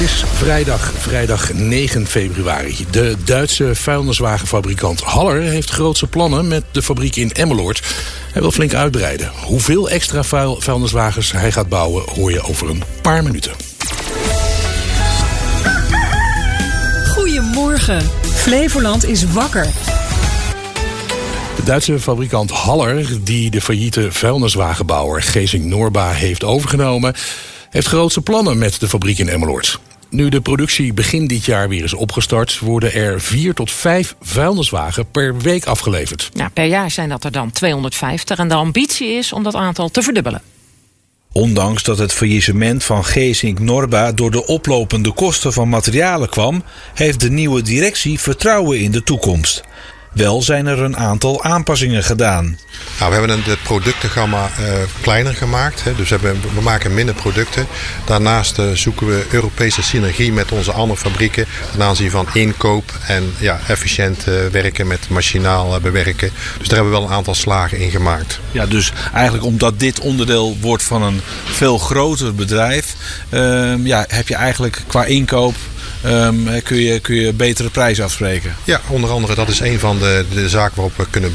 Het is vrijdag, vrijdag 9 februari. De Duitse vuilniswagenfabrikant Haller heeft grootse plannen met de fabriek in Emmeloord. Hij wil flink uitbreiden. Hoeveel extra vuil vuilniswagens hij gaat bouwen hoor je over een paar minuten. Goedemorgen. Flevoland is wakker. De Duitse fabrikant Haller, die de failliete vuilniswagenbouwer Gezing Norba heeft overgenomen, heeft grootse plannen met de fabriek in Emmeloord. Nu de productie begin dit jaar weer is opgestart, worden er vier tot vijf vuilniswagen per week afgeleverd. Ja, per jaar zijn dat er dan 250 en de ambitie is om dat aantal te verdubbelen. Ondanks dat het faillissement van Geesink Norba door de oplopende kosten van materialen kwam, heeft de nieuwe directie vertrouwen in de toekomst. Wel zijn er een aantal aanpassingen gedaan. Nou, we hebben het productengamma uh, kleiner gemaakt. Hè. Dus we, hebben, we, maken minder producten. Daarnaast uh, zoeken we Europese synergie met onze andere fabrieken. Ten aanzien van inkoop en ja, efficiënt uh, werken met machinaal bewerken. Dus daar hebben we wel een aantal slagen in gemaakt. Ja, dus eigenlijk omdat dit onderdeel wordt van een veel groter bedrijf, ehm, ja, heb je eigenlijk qua inkoop um, kun, je, kun je betere prijzen afspreken. Ja, onder andere dat is een van de, de zaken waarop we kunnen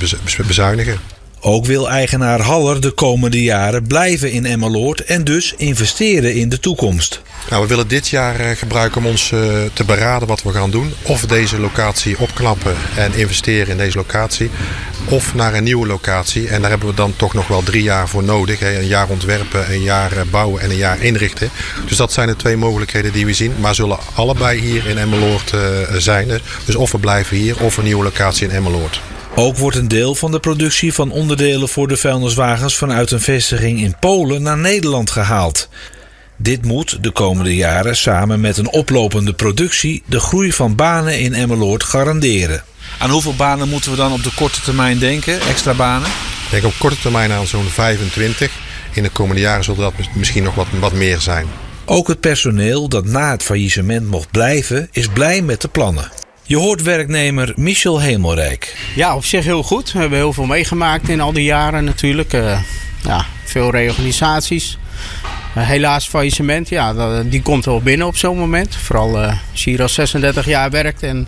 bezuinigen. Ook wil eigenaar Haller de komende jaren blijven in Emmeloord en dus investeren in de toekomst. Nou, we willen dit jaar uh, gebruiken om ons uh, te beraden wat we gaan doen. Of deze locatie opknappen en investeren in deze locatie. Of naar een nieuwe locatie. En daar hebben we dan toch nog wel drie jaar voor nodig. Een jaar ontwerpen, een jaar uh, bouwen en een jaar inrichten. Dus dat zijn de twee mogelijkheden die we zien. Maar zullen allebei hier in Emmeloord zijn. Dus of we blijven hier of een nieuwe locatie in Emmeloord. Ook wordt een deel van de productie van onderdelen voor de vuilniswagens vanuit een vestiging in Polen naar Nederland gehaald. Dit moet de komende jaren samen met een oplopende productie de groei van banen in Emmeloord garanderen. Aan hoeveel banen moeten we dan op de korte termijn denken, extra banen? Ik denk op korte termijn aan zo'n 25. In de komende jaren zullen dat misschien nog wat, wat meer zijn. Ook het personeel dat na het faillissement mocht blijven, is blij met de plannen. Je hoort werknemer Michel Hemelrijk. Ja, op zich heel goed. We hebben heel veel meegemaakt in al die jaren natuurlijk. Uh, ja, veel reorganisaties. Uh, helaas faillissement, ja, die komt wel binnen op zo'n moment. Vooral uh, als je hier al 36 jaar werkt en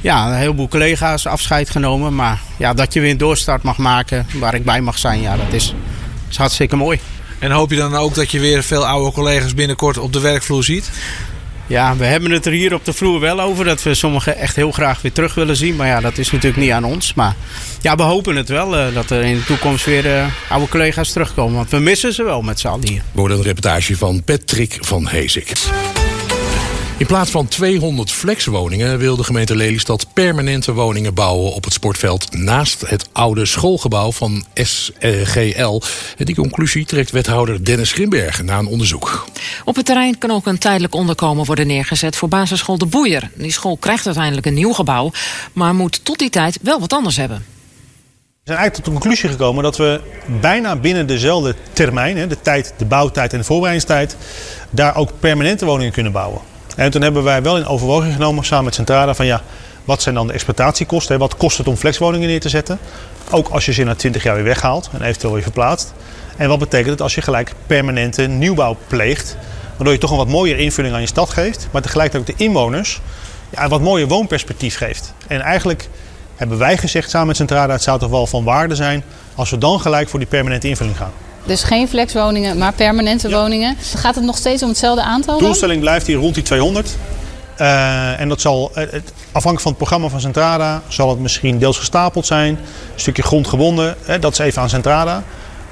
ja, een heleboel collega's afscheid genomen. Maar ja, dat je weer een doorstart mag maken waar ik bij mag zijn, ja, dat is, is hartstikke mooi. En hoop je dan ook dat je weer veel oude collega's binnenkort op de werkvloer ziet? Ja, we hebben het er hier op de vloer wel over dat we sommigen echt heel graag weer terug willen zien. Maar ja, dat is natuurlijk niet aan ons. Maar ja, we hopen het wel uh, dat er in de toekomst weer uh, oude collega's terugkomen. Want we missen ze wel met z'n allen hier. We een reportage van Patrick van Hezik. In plaats van 200 flexwoningen wil de gemeente Lelystad permanente woningen bouwen op het sportveld naast het oude schoolgebouw van SGL. Die conclusie trekt wethouder Dennis Grimbergen na een onderzoek. Op het terrein kan ook een tijdelijk onderkomen worden neergezet voor basisschool De Boeier. Die school krijgt uiteindelijk een nieuw gebouw, maar moet tot die tijd wel wat anders hebben. We zijn eigenlijk tot de conclusie gekomen dat we bijna binnen dezelfde termijn, de, tijd, de bouwtijd en de voorbereidingstijd, daar ook permanente woningen kunnen bouwen. En toen hebben wij wel in overweging genomen samen met Centrada van ja, wat zijn dan de exploitatiekosten? Wat kost het om flexwoningen neer te zetten? Ook als je ze na 20 jaar weer weghaalt en eventueel weer verplaatst. En wat betekent het als je gelijk permanente nieuwbouw pleegt? Waardoor je toch een wat mooiere invulling aan je stad geeft, maar tegelijkertijd ook de inwoners ja, een wat mooier woonperspectief geeft. En eigenlijk hebben wij gezegd samen met Centrada, het zou toch wel van waarde zijn als we dan gelijk voor die permanente invulling gaan. Dus geen flexwoningen, maar permanente woningen. Gaat het nog steeds om hetzelfde aantal? De doelstelling blijft hier rond die 200. Uh, en dat zal, afhankelijk van het programma van Centrada, zal het misschien deels gestapeld zijn. Een stukje grondgebonden, hè, dat is even aan Centrada.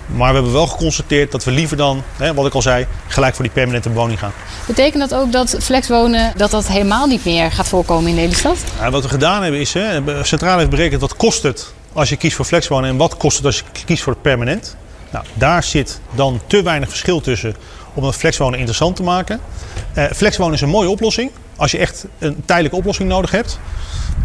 Maar we hebben wel geconstateerd dat we liever dan, hè, wat ik al zei, gelijk voor die permanente woning gaan. Betekent dat ook dat flexwonen dat dat helemaal niet meer gaat voorkomen in Nederland? Ja, wat we gedaan hebben is, hè, Centrale heeft berekend wat kost het als je kiest voor flexwonen en wat kost het als je kiest voor permanent. Nou, daar zit dan te weinig verschil tussen om dat flexwonen interessant te maken. Uh, flexwonen is een mooie oplossing als je echt een tijdelijke oplossing nodig hebt.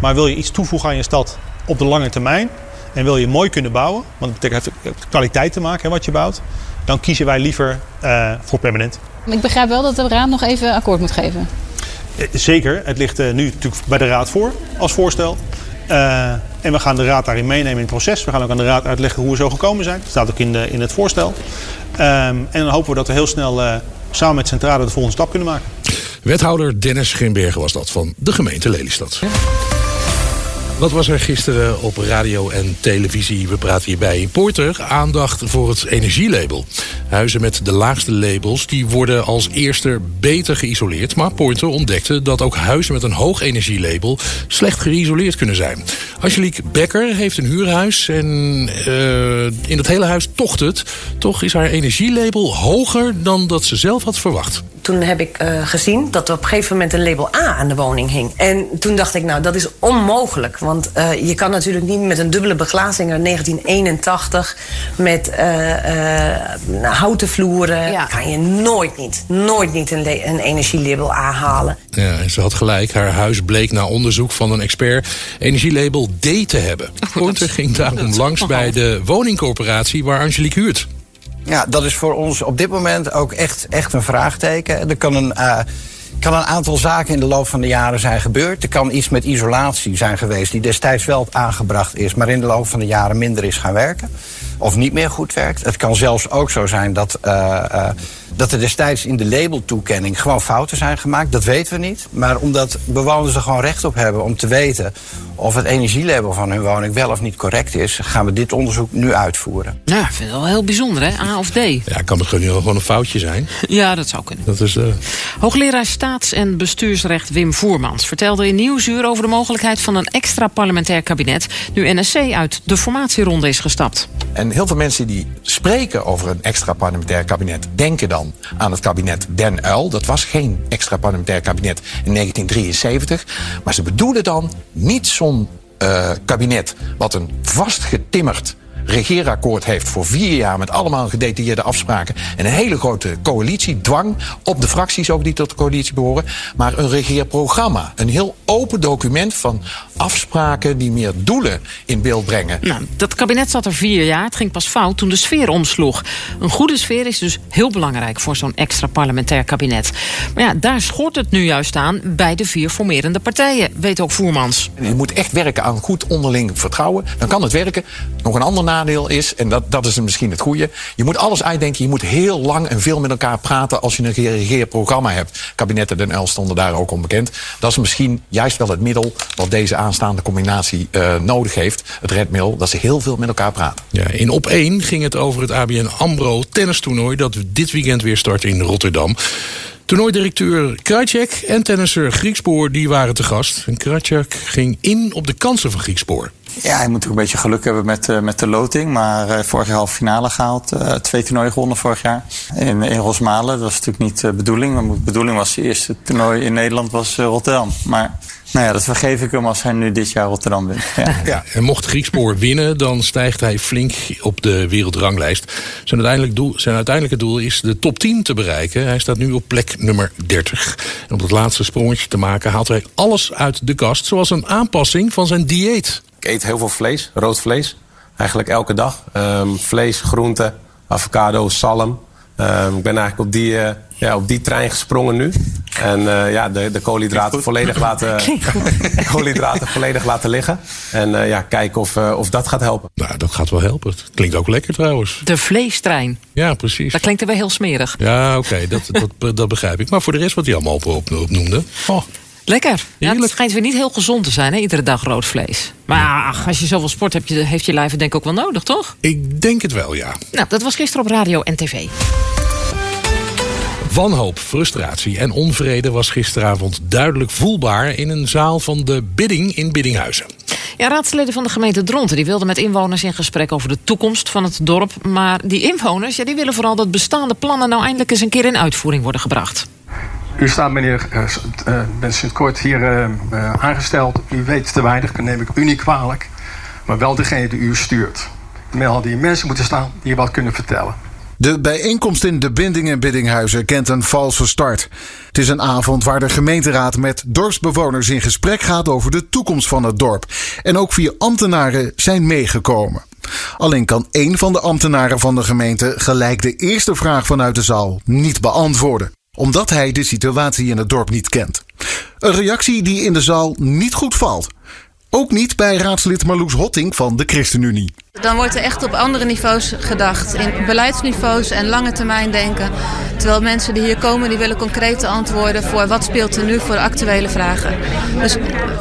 Maar wil je iets toevoegen aan je stad op de lange termijn en wil je mooi kunnen bouwen, want dat betekent heeft kwaliteit te maken hè, wat je bouwt, dan kiezen wij liever uh, voor permanent. Ik begrijp wel dat de raad nog even akkoord moet geven. Uh, zeker, het ligt nu natuurlijk bij de raad voor als voorstel. Uh, en we gaan de raad daarin meenemen in het proces. We gaan ook aan de raad uitleggen hoe we zo gekomen zijn. Dat staat ook in, de, in het voorstel. Um, en dan hopen we dat we heel snel uh, samen met Centrale de volgende stap kunnen maken. Wethouder Dennis Grimbergen was dat van de gemeente Lelystad. Wat was er gisteren op radio en televisie? We praten hierbij in Poorter. Aandacht voor het energielabel. Huizen met de laagste labels die worden als eerste beter geïsoleerd. Maar Poorter ontdekte dat ook huizen met een hoog energielabel slecht geïsoleerd kunnen zijn. Angelique Becker heeft een huurhuis en uh, in het hele huis tocht het. Toch is haar energielabel hoger dan dat ze zelf had verwacht toen heb ik uh, gezien dat er op een gegeven moment een label A aan de woning hing. En toen dacht ik, nou, dat is onmogelijk. Want uh, je kan natuurlijk niet met een dubbele beglazing uit 1981... met uh, houten vloeren, ja. kan je nooit niet, nooit niet een, een energielabel A halen. Ja, en ze had gelijk. Haar huis bleek na onderzoek van een expert energielabel D te hebben. Pointer ging daarom langs bij de woningcorporatie waar Angelique huurt. Ja, dat is voor ons op dit moment ook echt, echt een vraagteken. Er kan een, uh, kan een aantal zaken in de loop van de jaren zijn gebeurd. Er kan iets met isolatie zijn geweest die destijds wel aangebracht is... maar in de loop van de jaren minder is gaan werken. Of niet meer goed werkt. Het kan zelfs ook zo zijn dat... Uh, uh, dat er destijds in de labeltoekenning gewoon fouten zijn gemaakt. Dat weten we niet. Maar omdat bewoners er gewoon recht op hebben om te weten of het energielabel van hun woning wel of niet correct is, gaan we dit onderzoek nu uitvoeren. Ja, ik vind het wel heel bijzonder, hè? A of D. Ja, kan het gewoon een foutje zijn? Ja, dat zou kunnen. Dat is, uh... Hoogleraar staats- en bestuursrecht Wim Voermans vertelde in Nieuwsuur over de mogelijkheid van een extra parlementair kabinet nu NSC uit de formatieronde is gestapt. En heel veel mensen die spreken over een extra parlementair kabinet denken dan aan het kabinet Den Uil. Dat was geen extra parlementair kabinet in 1973. Maar ze bedoelen dan niet zo'n uh, kabinet wat een vastgetimmerd regeerakkoord heeft voor vier jaar met allemaal gedetailleerde afspraken en een hele grote coalitie, dwang op de fracties ook die tot de coalitie behoren, maar een regeerprogramma. Een heel open document van afspraken die meer doelen in beeld brengen. Nou, dat kabinet zat er vier jaar. Het ging pas fout toen de sfeer omsloeg. Een goede sfeer is dus heel belangrijk voor zo'n extra parlementair kabinet. Maar ja, daar schort het nu juist aan bij de vier formerende partijen, weet ook Voermans. Je moet echt werken aan goed onderling vertrouwen. Dan kan het werken. Nog een ander nadeel is, en dat, dat is misschien het goede... je moet alles uitdenken. Je moet heel lang en veel met elkaar praten als je een regeerprogramma hebt. Kabinetten Den L stonden daar ook onbekend. Dat is misschien juist wel het middel wat deze aanstaande combinatie uh, nodig heeft. Het redmiddel, dat ze heel veel met elkaar praten. Ja, in op 1 ging het over het ABN AMRO tennistoernooi... dat dit weekend weer start in Rotterdam. Toernooidirecteur Krajcek en tennisser Griekspoor die waren te gast. En Krajcek ging in op de kansen van Griekspoor. Ja, hij moet ook een beetje geluk hebben met, uh, met de loting. Maar uh, vorig jaar halve finale gehaald. Uh, twee toernooien gewonnen vorig jaar. In, in Rosmalen. Dat was natuurlijk niet de bedoeling. De bedoeling was het eerste toernooi in Nederland was Rotterdam. Maar nou ja, dat vergeef ik hem als hij nu dit jaar Rotterdam wint. Ja. ja. En mocht Griekspoor winnen, dan stijgt hij flink op de wereldranglijst. Zijn, uiteindelijk doel, zijn uiteindelijke doel is de top 10 te bereiken. Hij staat nu op plek nummer 30. En om dat laatste sprongetje te maken haalt hij alles uit de kast. Zoals een aanpassing van zijn dieet. Ik eet heel veel vlees, rood vlees. Eigenlijk elke dag. Um, vlees, groente, avocado, salm. Um, ik ben eigenlijk op die, uh, ja, op die trein gesprongen nu. En uh, ja, de, de koolhydraten volledig laten, koolhydraten volledig laten liggen. En uh, ja, kijken of, of dat gaat helpen. Nou, dat gaat wel helpen. Het klinkt ook lekker trouwens. De vleestrein. Ja, precies. Dat klinkt er wel heel smerig. Ja, oké, okay, dat, dat, dat begrijp ik. Maar voor de rest wat hij allemaal op, op, opnoemde. Oh. Lekker. Ja, het schijnt weer niet heel gezond te zijn, hè? iedere dag rood vlees. Maar ach, als je zoveel sport hebt, heeft je lijf het denk ik ook wel nodig, toch? Ik denk het wel, ja. Nou, dat was gisteren op radio en tv. Wanhoop, frustratie en onvrede was gisteravond duidelijk voelbaar... in een zaal van de Bidding in Biddinghuizen. Ja, raadsleden van de gemeente Dronten die wilden met inwoners in gesprek over de toekomst van het dorp. Maar die inwoners ja, die willen vooral dat bestaande plannen nou eindelijk eens een keer in uitvoering worden gebracht. U staat meneer uh, Ben Sint-Kort hier uh, aangesteld. U weet te weinig, neem ik u niet kwalijk. Maar wel degene die u stuurt. Er hadden hier mensen moeten staan die wat kunnen vertellen. De bijeenkomst in de Binding en Biddinghuizen kent een valse start. Het is een avond waar de gemeenteraad met dorpsbewoners in gesprek gaat over de toekomst van het dorp. En ook vier ambtenaren zijn meegekomen. Alleen kan één van de ambtenaren van de gemeente gelijk de eerste vraag vanuit de zaal niet beantwoorden omdat hij de situatie in het dorp niet kent. Een reactie die in de zaal niet goed valt. Ook niet bij raadslid Marloes Hotting van de ChristenUnie. Dan wordt er echt op andere niveaus gedacht. In beleidsniveaus en lange termijn denken. Terwijl mensen die hier komen, die willen concrete antwoorden voor wat speelt er nu voor actuele vragen. Dus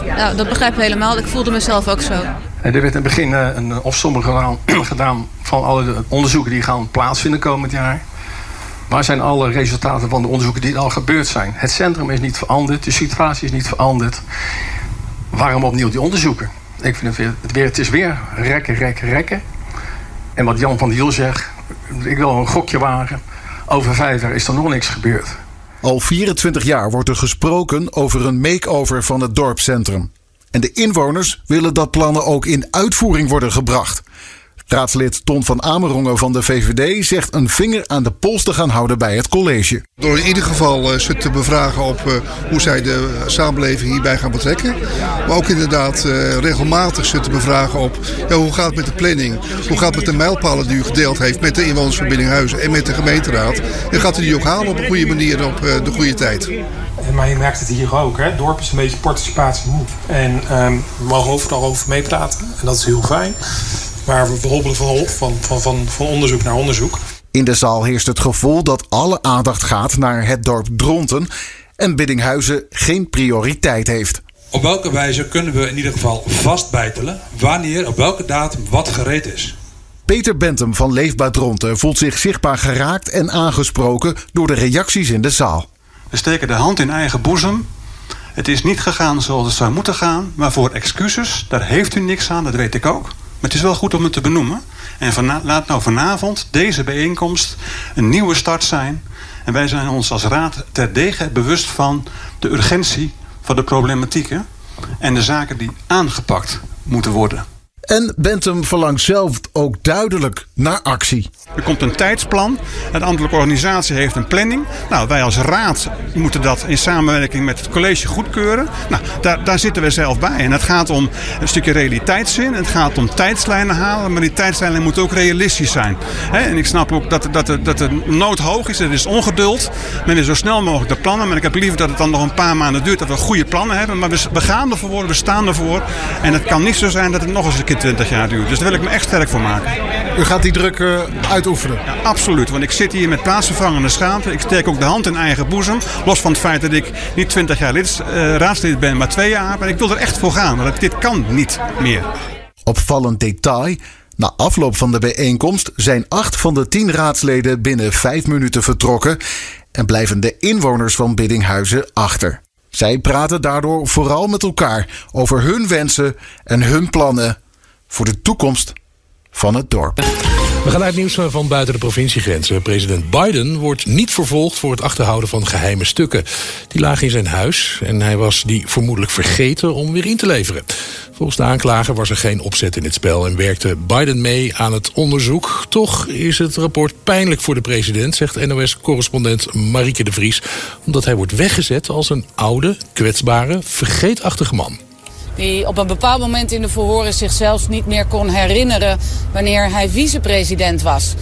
ja, dat begrijp ik helemaal. Ik voelde mezelf ook zo. Er werd in het begin eh, een opsomming gedaan, gedaan van alle onderzoeken die gaan plaatsvinden komend jaar. Waar zijn alle resultaten van de onderzoeken die al gebeurd zijn? Het centrum is niet veranderd, de situatie is niet veranderd. Waarom opnieuw die onderzoeken? Ik vind het weer, het, is weer rekken, rekken, rekken. En wat Jan van der Hiel zegt, ik wil een gokje wagen. Over vijf jaar is er nog niks gebeurd. Al 24 jaar wordt er gesproken over een makeover van het dorpscentrum. En de inwoners willen dat plannen ook in uitvoering worden gebracht. Raadslid Ton van Amerongen van de VVD zegt een vinger aan de pols te gaan houden bij het college. Door in ieder geval uh, ze te bevragen op uh, hoe zij de samenleving hierbij gaan betrekken. Maar ook inderdaad uh, regelmatig ze te bevragen op ja, hoe gaat het met de planning? Hoe gaat het met de mijlpalen die u gedeeld heeft met de inwonersverbinding Huizen en met de gemeenteraad? En gaat u die ook halen op een goede manier op de goede tijd? Maar je merkt het hier ook. Hè? Het dorp is een beetje participatie moe. En um, we mogen overal over meepraten. En dat is heel fijn. Maar we hobbelen van, van, van, van, van onderzoek naar onderzoek. In de zaal heerst het gevoel dat alle aandacht gaat naar het dorp Dronten en Biddinghuizen geen prioriteit heeft. Op welke wijze kunnen we in ieder geval vastbijtelen wanneer op welke datum wat gereed is? Peter Bentum van Leefbaar Dronten voelt zich zichtbaar geraakt en aangesproken door de reacties in de zaal. We steken de hand in eigen boezem. Het is niet gegaan zoals het zou moeten gaan, maar voor excuses, daar heeft u niks aan, dat weet ik ook. Maar het is wel goed om het te benoemen. En laat nou vanavond deze bijeenkomst een nieuwe start zijn. En wij zijn ons als raad terdege bewust van de urgentie van de problematieken. En de zaken die aangepakt moeten worden. En Bentham verlangt zelf ook duidelijk naar actie. Er komt een tijdsplan. De ambtelijke organisatie heeft een planning. Nou, wij als raad moeten dat in samenwerking met het college goedkeuren. Nou, daar, daar zitten we zelf bij. En het gaat om een stukje realiteitszin. Het gaat om tijdslijnen halen. Maar die tijdslijnen moeten ook realistisch zijn. en ik snap ook dat, dat, dat de nood hoog is. Er is ongeduld. Men wil zo snel mogelijk de plannen. Maar ik heb liever dat het dan nog een paar maanden duurt. Dat we goede plannen hebben. Maar we, we gaan ervoor. We staan ervoor. En het kan niet zo zijn dat het nog eens een keer 20 jaar duurt. Dus daar wil ik me echt sterk voor maken. U gaat die druk uh, uitoefenen? Ja, absoluut, want ik zit hier met plaatsvervangende schaamte. Ik steek ook de hand in eigen boezem. Los van het feit dat ik niet 20 jaar lid, uh, raadslid ben, maar twee jaar. Maar ik wil er echt voor gaan, want dit kan niet meer. Opvallend detail. Na afloop van de bijeenkomst zijn acht van de tien raadsleden binnen vijf minuten vertrokken en blijven de inwoners van Biddinghuizen achter. Zij praten daardoor vooral met elkaar over hun wensen en hun plannen voor de toekomst van het dorp. We gaan naar het nieuws van buiten de provinciegrenzen. President Biden wordt niet vervolgd voor het achterhouden van geheime stukken. Die lagen in zijn huis en hij was die vermoedelijk vergeten om weer in te leveren. Volgens de aanklager was er geen opzet in het spel en werkte Biden mee aan het onderzoek. Toch is het rapport pijnlijk voor de president, zegt NOS-correspondent Marieke de Vries. Omdat hij wordt weggezet als een oude, kwetsbare, vergeetachtige man die op een bepaald moment in de verhoren zichzelf niet meer kon herinneren wanneer hij vicepresident was.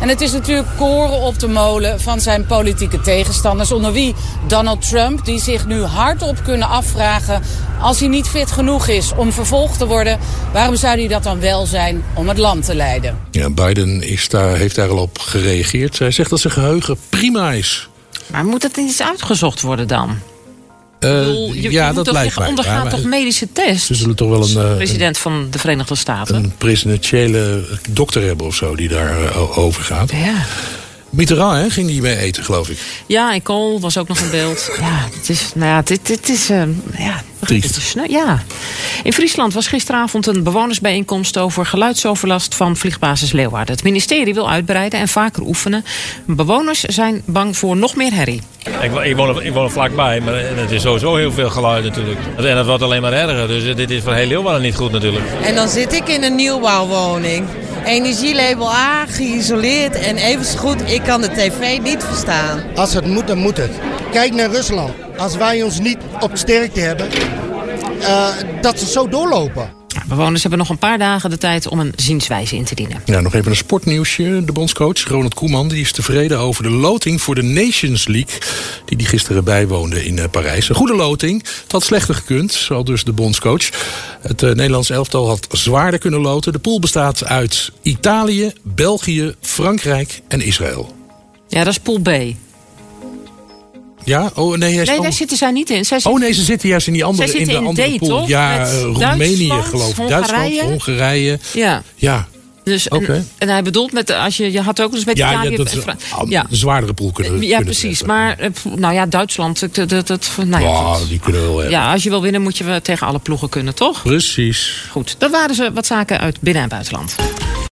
En het is natuurlijk koren op de molen van zijn politieke tegenstanders, onder wie Donald Trump, die zich nu hardop kunnen afvragen, als hij niet fit genoeg is om vervolgd te worden, waarom zou hij dat dan wel zijn om het land te leiden? Ja, Biden is daar, heeft daar al op gereageerd. Hij zegt dat zijn geheugen prima is. Maar moet het eens uitgezocht worden dan? Uh, je, ja, dat lijkt mij. Je ondergaat toch medische tests? Ze zullen toch wel een... Uh, president van de Verenigde Staten. Een presidentiële dokter hebben of zo die daar over gaat. Ja. Mitterrand hè, ging die mee eten, geloof ik. Ja, Ecole was ook nog in beeld. Ja, het is, nou ja, dit, dit is, uh, ja, Triest. Ja. In Friesland was gisteravond een bewonersbijeenkomst over geluidsoverlast van vliegbasis Leeuwarden. Het ministerie wil uitbreiden en vaker oefenen. Bewoners zijn bang voor nog meer herrie. Ik, ik, woon, er, ik woon er vlakbij, maar het is sowieso heel veel geluid natuurlijk. En het wordt alleen maar erger, dus dit is voor heel Leeuwarden niet goed natuurlijk. En dan zit ik in een nieuwbouwwoning. Energielabel A, geïsoleerd en even goed, ik kan de tv niet verstaan. Als het moet, dan moet het. Kijk naar Rusland. Als wij ons niet op sterkte hebben, uh, dat ze zo doorlopen. Bewoners hebben nog een paar dagen de tijd om een zienswijze in te dienen. Ja, nog even een sportnieuwsje. De bondscoach Ronald Koeman die is tevreden over de loting voor de Nations League. Die die gisteren bijwoonde in eh, Parijs. Een goede loting. Het had slechter gekund, zal dus de bondscoach. Het uh, Nederlands elftal had zwaarder kunnen loten. De pool bestaat uit Italië, België, Frankrijk en Israël. Ja, dat is pool B. Ja, oh nee, hij is- Nee, oh. daar zitten zij niet in. Zij Oh nee, ze zitten juist in die andere, in de in andere D, pool. toch? Ja, eh, Roemenië geloof ik. Duitsland, Hongarije. Ja. Ja, Dus, en- hij bedoelt met, als je, je had ook eens met ja, Italië... ja dat is Fra- een ja. zwaardere pool kunnen Ja, kunnen precies. treffen. Maar eh, nou ja, Duitsland, dat, dat, dat, nou ja, die kunnen we wel hebben. ja, als je wil winnen moet je tegen alle ploegen kunnen, toch? Precies. Goed, dat waren ze wat zaken uit binnen- en buitenland.